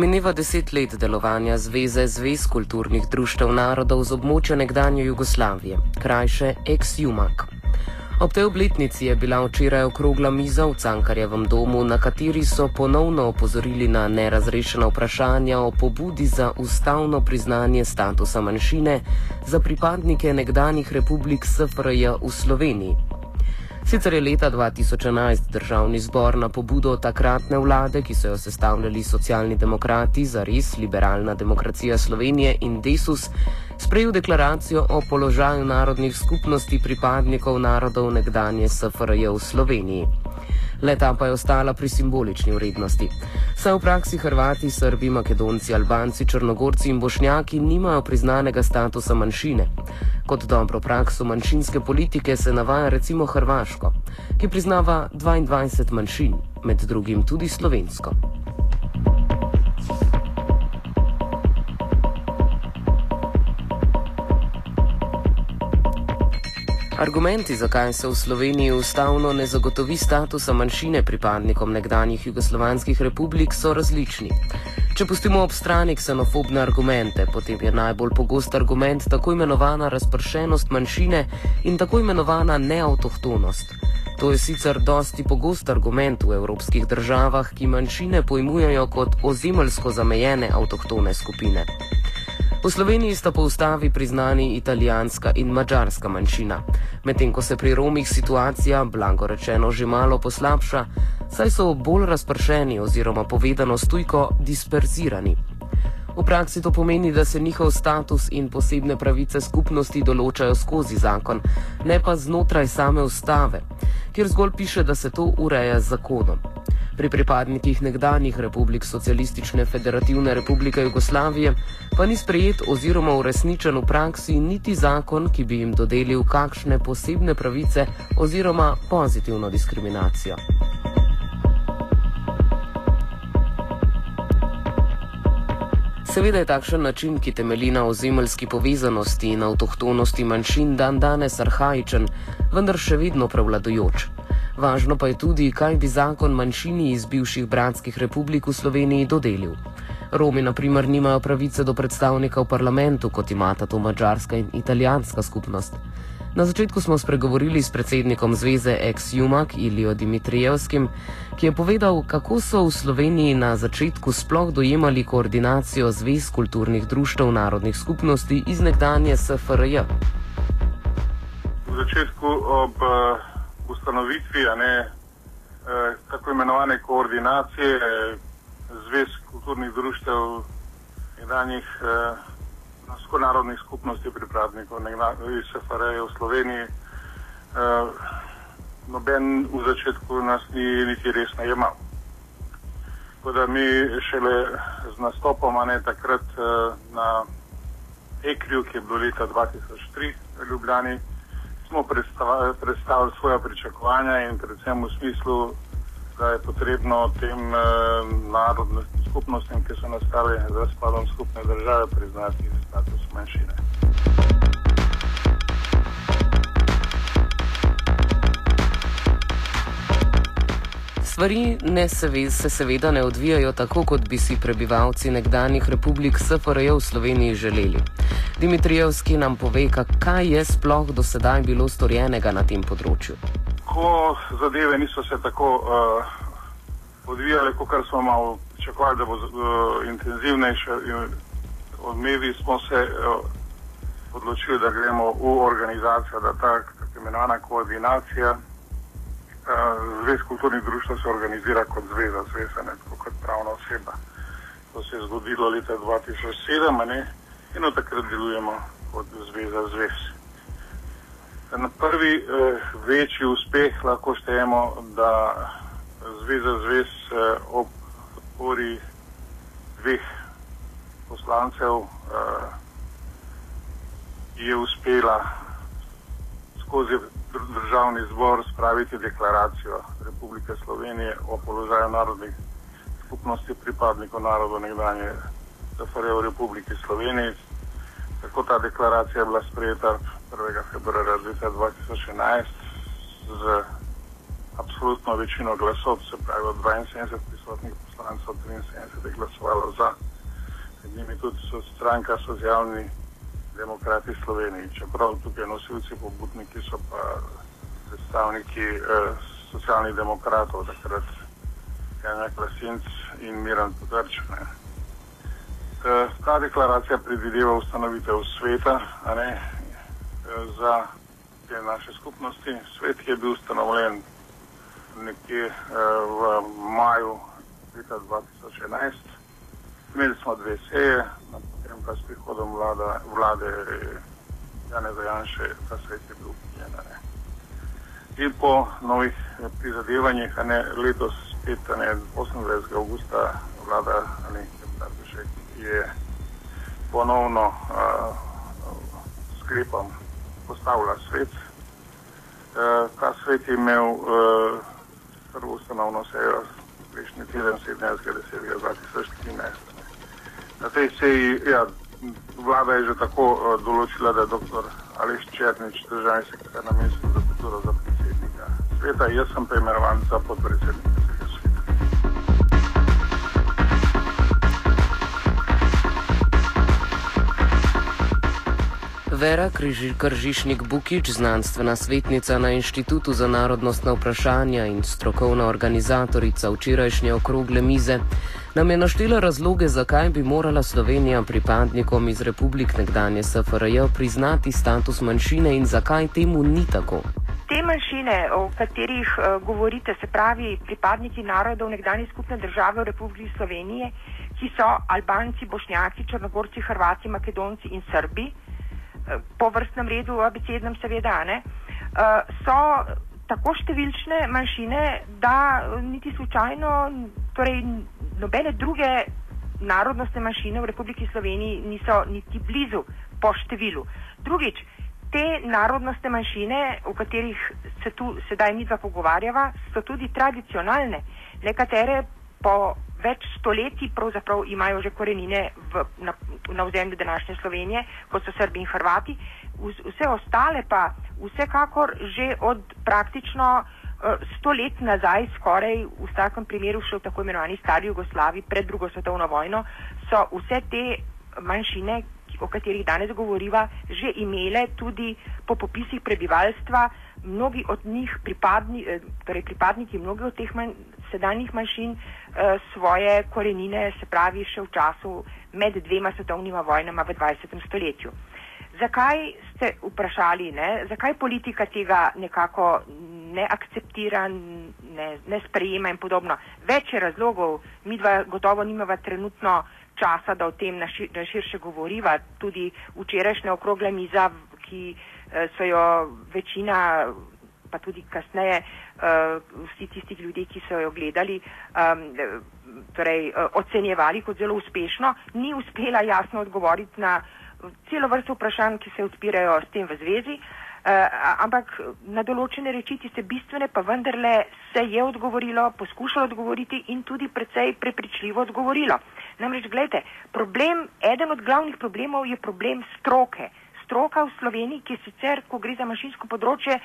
Mineva deset let delovanja Zveze Zvez kulturnih društev narodov z območja nekdanje Jugoslavije, krajše ex-Jumak. Ob tej obletnici je bila včeraj okrogla miza v Cankarjevem domu, na kateri so ponovno opozorili na nerazrešena vprašanja o pobudi za ustavno priznanje statusa manjšine za pripadnike nekdanjih republik SFRJ v Sloveniji. Sicer je leta 2011 državni zbor na pobudo takratne vlade, ki so jo sestavljali socialni demokrati za res liberalna demokracija Slovenije in Desus, sprejel deklaracijo o položaju narodnih skupnosti pripadnikov narodov nekdanje SFRJ v Sloveniji. Leta pa je ostala pri simbolični vrednosti. Saj v praksi Hrvati, Srbi, Makedonci, Albanci, Črnogorci in Bošnjaki nimajo priznanega statusa manjšine. Kot dobro prakso manjšinske politike se navaja recimo Hrvaško, ki priznava 22 manjšin, med drugim tudi slovensko. Argumenti, zakaj se v Sloveniji ustavno ne zagotovi statusa manjšine pripadnikom nekdanjih jugoslovanskih republik, so različni. Če pustimo ob strani ksenofobne argumente, potem je najbolj pogost argument tako imenovana razpršenost manjšine in tako imenovana neautohtonost. To je sicer dosti pogost argument v evropskih državah, ki manjšine pojmujejo kot ozemeljsko zamejene avtohtone skupine. V Sloveniji sta po ustavi priznani italijanska in mačarska manjšina, medtem ko se pri Romih situacija, blanko rečeno, že malo poslabša, saj so bolj razpršeni oziroma povedano stujko disperzirani. V praksi to pomeni, da se njihov status in posebne pravice skupnosti določajo skozi zakon, ne pa znotraj same ustave, kjer zgolj piše, da se to ureja z zakonom. Pri pripadnikih nekdanjih republik Socialistične federativne republike Jugoslavije pa ni sprejet oziroma uresničen v praksi niti zakon, ki bi jim dodelil kakšne posebne pravice oziroma pozitivno diskriminacijo. Seveda je takšen način, ki temelji na ozemeljski povezanosti in avtohtonosti manjšin, dan danes arhajičen, vendar še vedno prevladujoč. Važno pa je tudi, kaj bi zakon manjšini iz bivših bratskih republik v Sloveniji dodelil. Romi, na primer, nimajo pravice do predstavnika v parlamentu, kot imata to mačarska in italijanska skupnost. Na začetku smo spregovorili s predsednikom zveze ex-Jumak Ilijo Dimitrijevskim, ki je povedal, kako so v Sloveniji na začetku sploh dojemali koordinacijo zvez kulturnih društev narodnih skupnosti iz nekdanje SFRJ. V začetku ob uh ustanovitvi ne, eh, tako imenovane koordinacije zvez kulturnih društev nekdanjih eh, narodnih skupnosti pripadnikov iz SFR-ja v Sloveniji. Eh, noben v začetku nas ni niti res najemal. Tako da mi šele z nastopom, ne takrat na Ekriju, ki je bilo leta 2003 v Ljubljani, smo predstavili svoje pričakovanja in predvsem v smislu, da je potrebno tem eh, narodnim skupnostim, ki so nastali z razpadom skupne države, priznati status manjšine. Stvari ne se, se seveda ne odvijajo tako, kot bi si prebivalci nekdanjih republik SFRJ v Sloveniji želeli. Dimitrijevski nam pove, kaj je sploh do sedaj bilo storjenega na tem področju. Ko zadeve niso se tako uh, odvijale, kot smo malo pričakovali, da bo uh, intenzivnejše, od medij smo se uh, odločili, da gremo v organizacijo, da ta tako imenovana koordinacija zvez kulturnih društv se organizira kot zveza, zveza ne kot pravna oseba. To se je zgodilo leta 2007 ne? in od takrat delujemo kot zveza zvez. Na prvi eh, večji uspeh lahko štejemo, da zveza zvez eh, ob podpori dveh poslancev eh, je uspela skozi državni zbor spraviti deklaracijo Republike Slovenije o položaju narodnih skupnosti pripadnikov narodov nekdanje SFRJ v Republiki Sloveniji. Tako ta deklaracija je bila sprejeta 1. februarja 2011 z absolutno večino glasov, se pravi od 72 prisotnih poslancev, 73 je glasovalo za. Med njimi tudi so stranka socialni demokrati Sloveniji, čeprav tukaj nosilci pobudniki so pa predstavniki eh, socialnih demokratov, takrat Janja Klasinc in Miran Podrčne. Eh, ta deklaracija predvideva ustanovitev sveta ne, eh, za te naše skupnosti. Svet je bil ustanovljen nekje uh, v maju leta 2011. Imeli smo dve seje, potem pa s prihodom vlada, vlade Jane Zajanše, ta svet je bil ukinjen. In po novih prizadevanjih, a ne letos, spet, ne, 28. augusta, vlada ne, Barbušek, je ponovno uh, sklepom postavila svet. Uh, ta svet je imel uh, prvo ustanovno sejo prejšnji teden 17.10.2013. Na tej seji, ja, vlada je že tako uh, določila, da je dr. Aleš Černič, državni sekretar na mestu za kulturo za predsednika sveta, jaz sem pa imenovan za podpredsednika. Vera Kržišnik Bukič, znanstvena svetnica na Inštitutu za narodnostna vprašanja in strokovna organizatorica včerajšnje okrogle mize, nam je naštela razloge, zakaj bi morala Slovenija pripadnikom iz republik nekdanje SFRJ priznati status manjšine in zakaj temu ni tako. Te manjšine, o katerih uh, govorite, se pravi pripadniki narodov nekdanje skupne države v Republiki Slovenije, ki so Albanci, Bošnjaki, Črnogorci, Hrvati, Makedonci in Srbi, po vrstnem redu, abecednem seveda, ne, eh, so tako številčne manjšine, da niti slučajno, torej nobene druge narodnostne manjšine v Republiki Sloveniji niso niti blizu po številu. Drugič, te narodnostne manjšine, o katerih se tu sedaj mi dva pogovarjava, so tudi tradicionalne. Nekatere po več stoletij pravzaprav imajo že korenine v, na, na ozemlju današnje Slovenije, kot so Srbi in Hrvati, vse ostale pa vsekakor že od praktično sto let nazaj, skoraj v vsakem primeru še v tako imenovani stari Jugoslavi pred drugo svetovno vojno, so vse te manjšine, o katerih danes govoriva, že imele tudi po popisih prebivalstva, mnogi od njih pripadni, eh, torej pripadniki, mnogi od teh manj, sedanjih manjšin eh, svoje korenine, se pravi, še v času med dvema svetovnima vojnama v 20. stoletju. Zakaj ste vprašali, ne? zakaj politika tega nekako ne akceptira, ne, ne sprejema in podobno? Več je razlogov, mi dva gotovo nimava trenutno časa, da o tem na, šir, na širše govoriva. Tudi včerajšnja okrogla miza, ki eh, so jo večina pa tudi kasneje uh, vsi tisti ljudje, ki so jo gledali, um, torej, uh, ocenjevali kot zelo uspešno, ni uspela jasno odgovoriti na celo vrsto vprašanj, ki se odpirajo s tem v zvezi. Uh, ampak na določene reči, tiste bistvene, pa vendarle se je odgovorilo, poskušalo odgovoriti in tudi precej prepričljivo odgovorilo. Namreč, gledajte, problem, eden od glavnih problemov je problem stroke stroka v Sloveniji, ki je sicer, ko gre za mašinsko področje,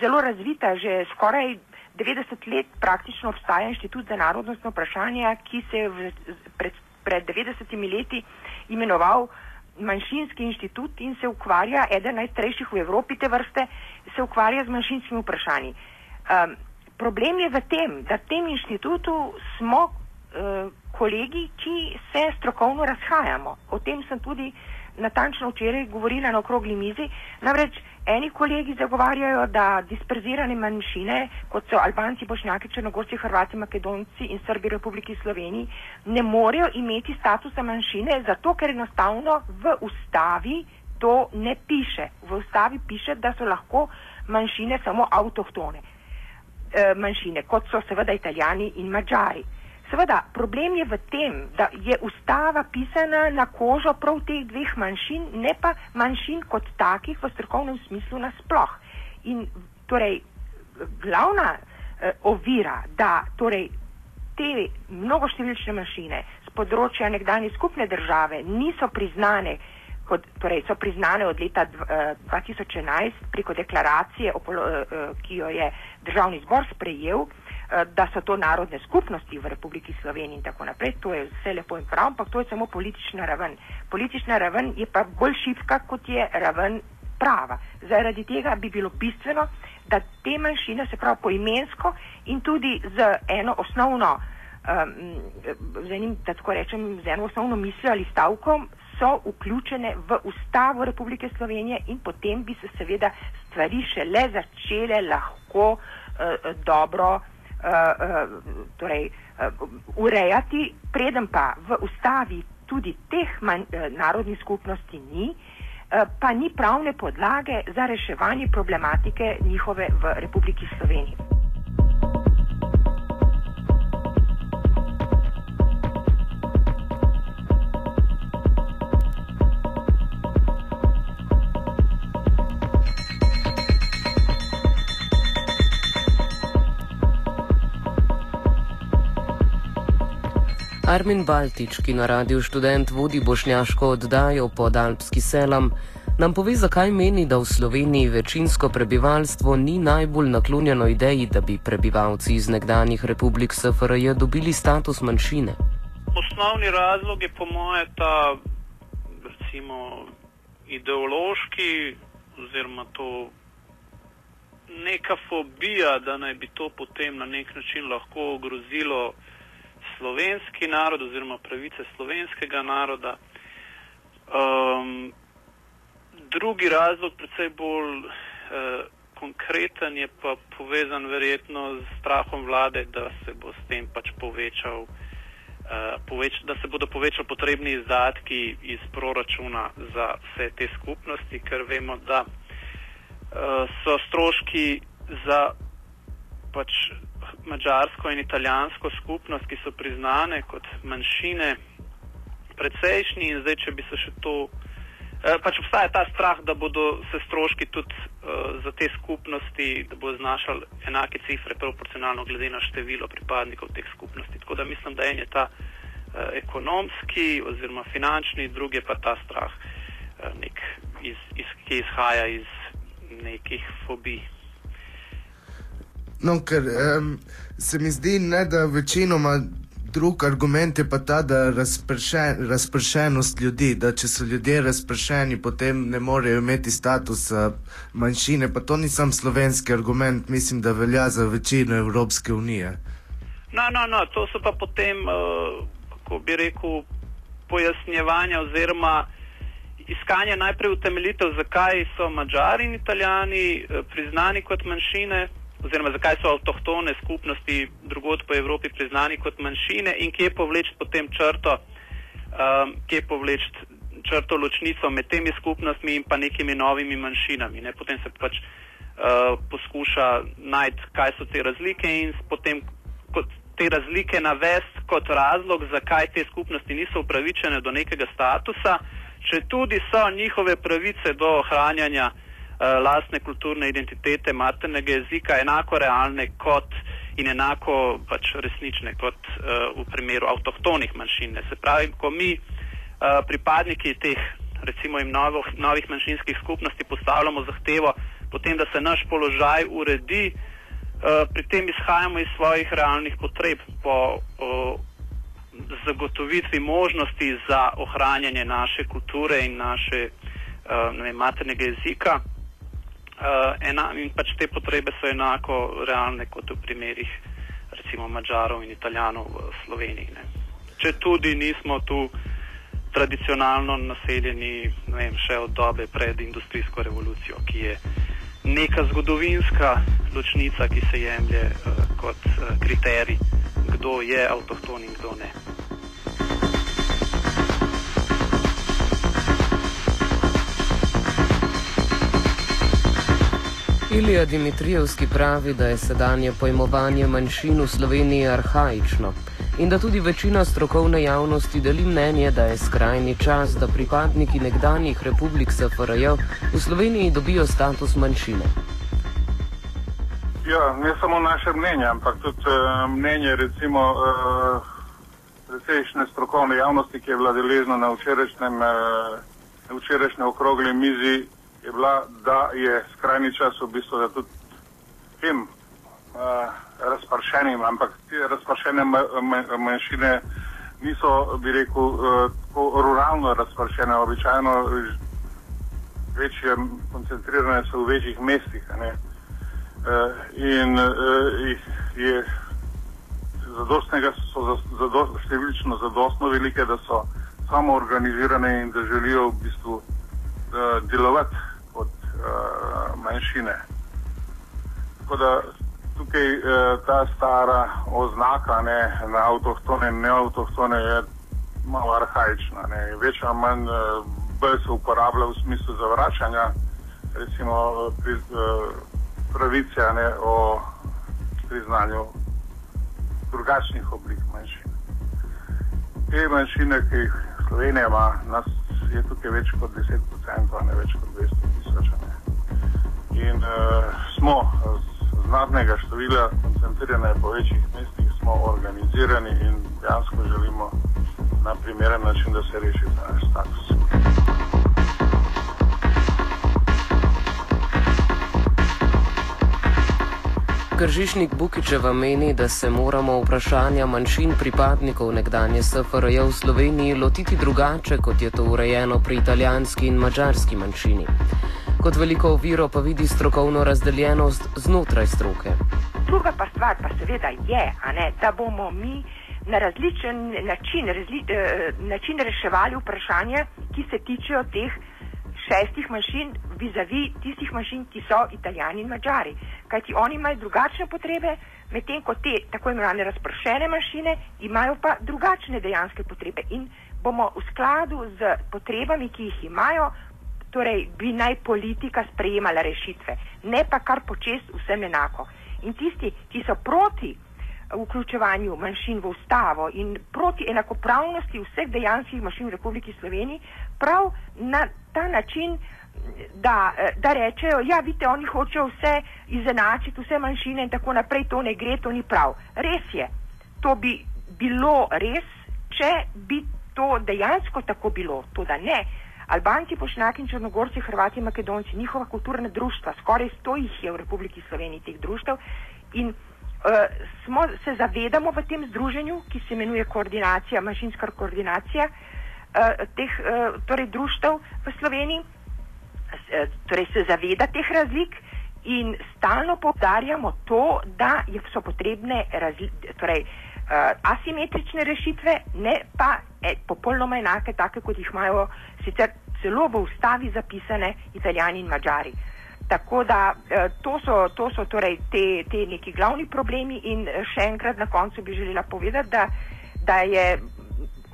zelo razvita, že skoraj 90 let praktično obstaja inštitut za narodnostno vprašanje, ki se je pred, pred 90 leti imenoval manjšinski inštitut in se ukvarja, eden najstarejših v Evropi te vrste, se ukvarja z manjšinskimi vprašanji. Um, problem je v tem, da v tem inštitutu smo uh, kolegi, ki se strokovno razhajamo. O tem sem tudi uh, natančno včeraj govorila na okrogli mizi. Namreč eni kolegi zagovarjajo, da disperzirane manjšine, kot so Albanci, Bošnjaki, Črnogorci, Hrvati, Makedonci in Srbi Republiki Sloveniji, ne morejo imeti statusa manjšine, zato ker enostavno v ustavi to ne piše. V ustavi piše, da so lahko manjšine samo avtohtone e, manjšine, kot so seveda italijani in mačari. Seveda, problem je v tem, da je ustava pisana na kožo prav teh dveh manjšin, ne pa manjšin kot takih v strokovnem smislu nasploh. In torej, glavna eh, ovira, da torej, te mnogoštevilčne manjšine z področja nekdanje skupne države niso priznane kot, torej so priznane od leta 2011 preko deklaracije, ki jo je državni zbor sprejel, da so to narodne skupnosti v Republiki Sloveniji in tako naprej. To je vse lepo in prav, ampak to je samo politična raven. Politična raven je pa bolj šipka, kot je raven prava. Zaradi tega bi bilo bistveno, da te manjšine, se pravi poimensko in tudi z eno osnovno, um, z enim, da tako rečem, z eno osnovno mislijo ali stavkom, so vključene v Ustavo Republike Slovenije in potem bi se seveda stvari šele začele lahko uh, dobro torej, uh, urejati, preden pa v Ustavi tudi teh manj, uh, narodnih skupnosti ni, uh, pa ni pravne podlage za reševanje problematike njihove v Republiki Sloveniji. Armin Baltič, ki na radiju študent vodi bošnjaško oddajo pod Alpski selam, nam pove, zakaj meni, da v Sloveniji večinsko prebivalstvo ni najbolj naklonjeno ideji, da bi prebivalci iz nekdanjih republik SFRJ dobili status manjšine. Osnovni razlog je po moje ta recimo, ideološki oziroma to neka fobija, da naj bi to potem na nek način lahko ogrozilo slovenski narod oziroma pravice slovenskega naroda. Um, drugi razlog, predvsej bolj uh, konkreten, je pa povezan verjetno z strahom vlade, da se bo s tem pač povečal, uh, poveč, da se bodo povečali potrebni izdatki iz proračuna za vse te skupnosti, ker vemo, da uh, so stroški za pač mačarsko in italijansko skupnost, ki so priznane kot manjšine, precejšnji in zdaj, če bi se še to. Eh, pač obstaja ta strah, da bodo se stroški tudi uh, za te skupnosti, da bo znašali enake cifre, proporcionalno glede na število pripadnikov teh skupnosti. Tako da mislim, da en je ta uh, ekonomski oziroma finančni, drugi je pa ta strah, uh, nek, iz, iz, ki izhaja iz nekih fobij. No, ker um, se mi zdi, ne, da večinoma drug argument je pa ta, da razpršen, razpršenost ljudi, da če so ljudje razpršeni, potem ne morejo imeti statusa manjšine. Pa to ni sam slovenski argument, mislim, da velja za večino Evropske unije. No, no, no, to so pa potem, uh, kako bi rekel, pojasnjevanja oziroma iskanje najprej utemeljitev, zakaj so Mačari in Italijani uh, priznani kot manjšine oziroma zakaj so avtohtone skupnosti drugod po Evropi priznani kot manjšine in kje povleči potem črto, um, kje povleči črto ločnico med temi skupnostmi in pa nekimi novimi manjšinami. Ne? Potem se pač uh, poskuša najti, kaj so te razlike in potem kot te razlike navesti kot razlog, zakaj te skupnosti niso upravičene do nekega statusa, če tudi so njihove pravice do ohranjanja Eh, lastne kulturne identitete, maternega jezika enako realne kot in enako pač resnične kot uh, v primeru avtohtonih manjšin. Se pravi, ko mi uh, pripadniki teh recimo jim novo, novih manjšinskih skupnosti postavljamo zahtevo potem, da se naš položaj uredi, uh, pri tem izhajamo iz svojih realnih potreb po uh, zagotovitvi možnosti za ohranjanje naše kulture in naše uh, vem, maternega jezika. Uh, ena, in pač te potrebe so enako realne kot v primerih recimo Mačarov in Italijanov v Sloveniji. Ne. Če tudi nismo tu tradicionalno naseljeni vem, še od dobe pred industrijsko revolucijo, ki je neka zgodovinska ločnica, ki se jemlje uh, kot uh, kriterij, kdo je avtohton in kdo ne. Ilija Dimitrijevski pravi, da je sedanje pojmovanje manjšin v Sloveniji arhajično in da tudi večina strokovne javnosti deli mnenje, da je skrajni čas, da pripadniki nekdanjih republik SFRJ v Sloveniji dobijo status manjšine. Ja, ne samo naše mnenje, ampak tudi uh, mnenje recimo uh, precejšnje strokovne javnosti, ki je bila deležna na včerajšnjem uh, včerajšnje okrogle mizi je bila, da je skrajni čas v bistvu, da tudi tem uh, razpršenim, ampak te razpršene manjšine niso, bi rekel, uh, tako ruralno razpršene, običajno večje koncentrirane so v večjih mestih. Uh, in uh, je zadostnega, so zadost, številčno zadostno velike, da so samo organizirane in da želijo v bistvu uh, delovati manjšine. Tako da tukaj uh, ta stara oznaka ne, na avtohtone in neavtohtone je malo arhajična. Ne. Več ali manj uh, bolj se uporablja v smislu zavračanja, recimo pri, uh, pravice ne, o priznanju drugačnih oblik manjšin. Te manjšine, ki jih Slovenija ima, nas je tukaj več kot 10%, ne več kot 200 tisoč. In uh, smo z znatnega števila koncentrirane po večjih mestih, smo organizirani in dejansko želimo na primeren način, da se reši ta naš status. Kržišnik Bukičeva meni, da se moramo vprašanja manjšin pripadnikov nekdanje SFRJ v Sloveniji lotiti drugače, kot je to urejeno pri italijanski in mačarski manjšini. Kot veliko oviro pa vidi strokovno razdeljenost znotraj stroke. Druga pa stvar pa seveda je, ne, da bomo mi na različen način, razli, eh, način reševali vprašanja, ki se tičejo teh šestih manjšin, vizavi tistih manjšin, ki so italijani in mačari. Kajti oni imajo drugačne potrebe, medtem ko te tako imenovane razpršene manjšine imajo pa drugačne dejanske potrebe. In bomo v skladu z potrebami, ki jih imajo, torej bi naj politika sprejemala rešitve, ne pa kar počest vsem enako. In tisti, ki so proti vključevanju manjšin v ustavo in proti enakopravnosti vseh dejanskih manjšin v Republiki Sloveniji, prav na ta način, da, da rečejo, ja, vidite, oni hočejo vse izenačiti, vse manjšine in tako naprej, to ne gre, to ni prav. Res je, to bi bilo res, če bi to dejansko tako bilo, to da ne. Albanci, Pošnjaki in Črnogorci, Hrvati Makedonci, njihova kulturna društva, skoraj sto jih je v Republiki Sloveniji teh društv in uh, smo, se zavedamo v tem združenju, ki se imenuje koordinacija, manjšinska koordinacija uh, teh uh, torej društv v Sloveniji, uh, torej se zaveda teh razlik in stalno povdarjamo to, da so potrebne torej, uh, asimetrične rešitve, ne pa e, popolnoma enake, take kot jih imajo sicer celo v ustavi zapisane italijani in mačari. Tako da uh, to so, to so torej te, te neki glavni problemi in še enkrat na koncu bi želela povedati, da, da, je,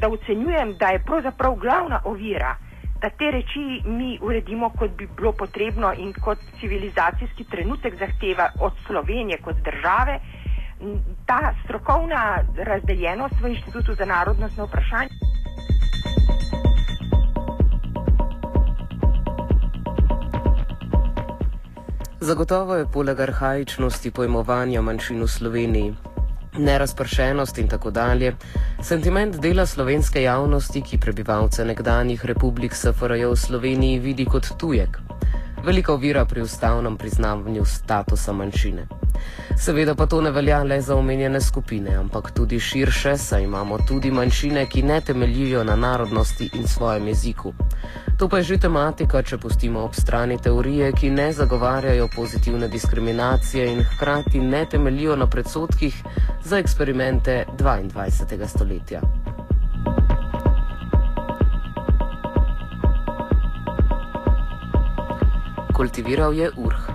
da ocenjujem, da je pravzaprav glavna ovira, da te reči mi uredimo, kot bi bilo potrebno in kot civilizacijski trenutek zahteva od Slovenije kot države, ta strokovna razdeljenost v Inštitutu za narodnostno vprašanje. Zagotovo je poleg arhajičnosti pojmovanja manjšin v Sloveniji, nerazpršenost in tako dalje, sentiment dela slovenske javnosti, ki prebivalce nekdanjih republik SFRJ v Sloveniji vidi kot tujek. Velika ovira pri ustavnem priznavanju statusa manjšine. Seveda pa to ne velja le za omenjene skupine, ampak tudi širše, saj imamo tudi manjšine, ki ne temeljijo na narodnosti in svojem jeziku. To pa je že tematika, če pustimo ob strani teorije, ki ne zagovarjajo pozitivne diskriminacije in hkrati ne temeljijo na predsotkih za eksperimente 22. stoletja. Kultiviral je urh.